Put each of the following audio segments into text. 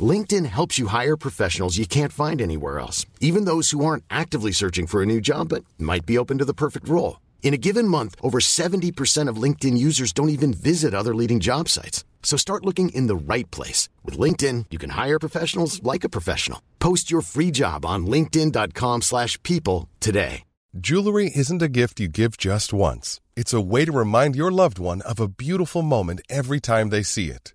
LinkedIn helps you hire professionals you can't find anywhere else, even those who aren't actively searching for a new job but might be open to the perfect role. In a given month, over 70% of LinkedIn users don't even visit other leading job sites. So start looking in the right place. With LinkedIn, you can hire professionals like a professional. Post your free job on linkedin.com slash people today. Jewelry isn't a gift you give just once. It's a way to remind your loved one of a beautiful moment every time they see it.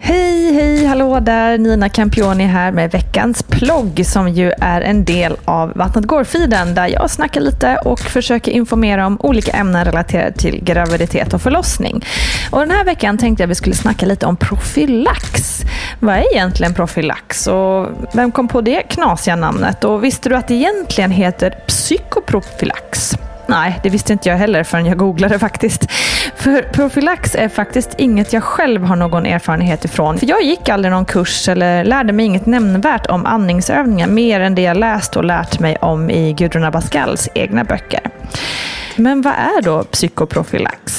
Hej, hej, hallå där! Nina Campioni här med veckans plogg som ju är en del av Vattnet går-feeden där jag snackar lite och försöker informera om olika ämnen relaterade till graviditet och förlossning. Och den här veckan tänkte jag att vi skulle snacka lite om profylax. Vad är egentligen profylax och vem kom på det knasiga namnet? Och visste du att det egentligen heter psykoprofylax? Nej, det visste inte jag heller förrän jag googlade faktiskt. För profylax är faktiskt inget jag själv har någon erfarenhet ifrån. För jag gick aldrig någon kurs eller lärde mig inget nämnvärt om andningsövningar mer än det jag läst och lärt mig om i Gudrun Abascals egna böcker. Men vad är då psykoprofylax?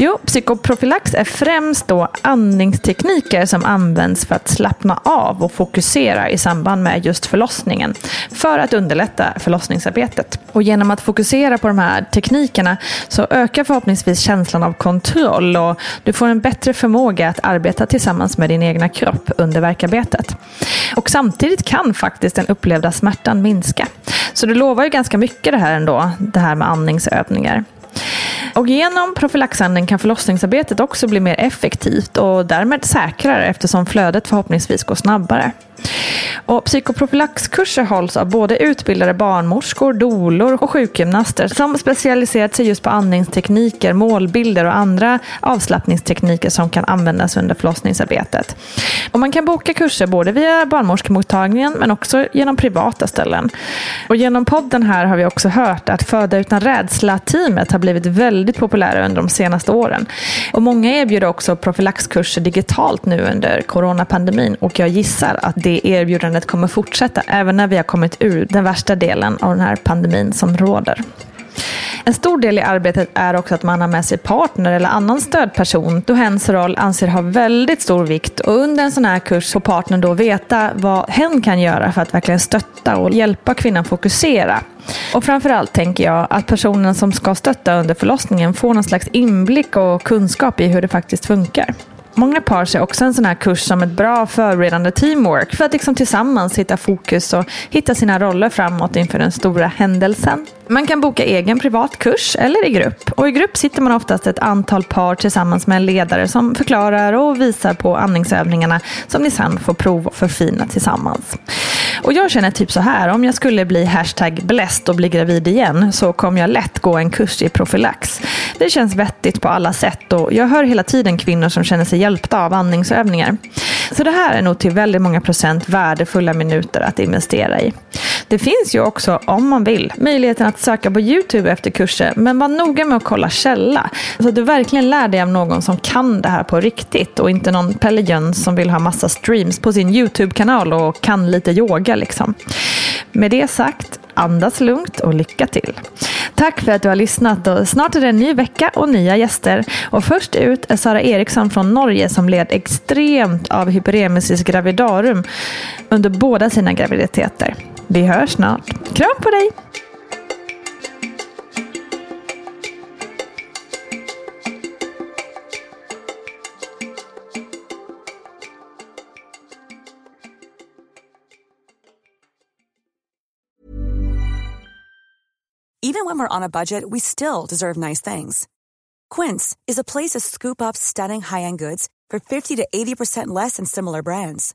Jo, psykoprofylax är främst då andningstekniker som används för att slappna av och fokusera i samband med just förlossningen för att underlätta förlossningsarbetet. Och genom att fokusera på de här teknikerna så ökar förhoppningsvis känslan av kontroll och du får en bättre förmåga att arbeta tillsammans med din egna kropp under verkarbetet. Och samtidigt kan faktiskt den upplevda smärtan minska. Så det lovar ju ganska mycket det här ändå, det här med andningsövningar. Och genom profylaxanden kan förlossningsarbetet också bli mer effektivt och därmed säkrare eftersom flödet förhoppningsvis går snabbare. Och psykoprofylaxkurser hålls av både utbildade barnmorskor, dolor och sjukgymnaster som specialiserat sig just på andningstekniker, målbilder och andra avslappningstekniker som kan användas under förlossningsarbetet. Och man kan boka kurser både via barnmorskemottagningen men också genom privata ställen. Och genom podden här har vi också hört att Föda utan rädsla-teamet har blivit väldigt populära under de senaste åren. Och många erbjuder också profylaxkurser digitalt nu under coronapandemin och jag gissar att det erbjudandet kommer fortsätta även när vi har kommit ur den värsta delen av den här pandemin som råder. En stor del i arbetet är också att man har med sig partner eller annan stödperson då hens roll anser ha väldigt stor vikt och under en sån här kurs får partnern då veta vad hen kan göra för att verkligen stötta och hjälpa kvinnan fokusera. Och framförallt tänker jag att personen som ska stötta under förlossningen får någon slags inblick och kunskap i hur det faktiskt funkar. Många par ser också en sån här kurs som ett bra förberedande teamwork för att liksom tillsammans hitta fokus och hitta sina roller framåt inför den stora händelsen. Man kan boka egen privat kurs eller i grupp. Och I grupp sitter man oftast ett antal par tillsammans med en ledare som förklarar och visar på andningsövningarna som ni sen får prova och förfina tillsammans. Och jag känner typ så här, om jag skulle bli hashtag bläst och bli gravid igen så kommer jag lätt gå en kurs i profylax. Det känns vettigt på alla sätt och jag hör hela tiden kvinnor som känner sig hjälpta av andningsövningar. Så det här är nog till väldigt många procent värdefulla minuter att investera i. Det finns ju också, om man vill, möjligheten att söka på YouTube efter kurser, men var noga med att kolla källa. Så att du verkligen lär dig av någon som kan det här på riktigt och inte någon Pelle Jöns som vill ha massa streams på sin YouTube-kanal och kan lite yoga liksom. Med det sagt, andas lugnt och lycka till. Tack för att du har lyssnat och snart är det en ny vecka och nya gäster. Och först ut är Sara Eriksson från Norge som led extremt av hyperemesis gravidarum under båda sina graviditeter. Vi hörs snart. Kram på dig! Even when we're on a budget, we still deserve nice things. Quince is a place to scoop up stunning high-end goods for 50 to 80% less than similar brands.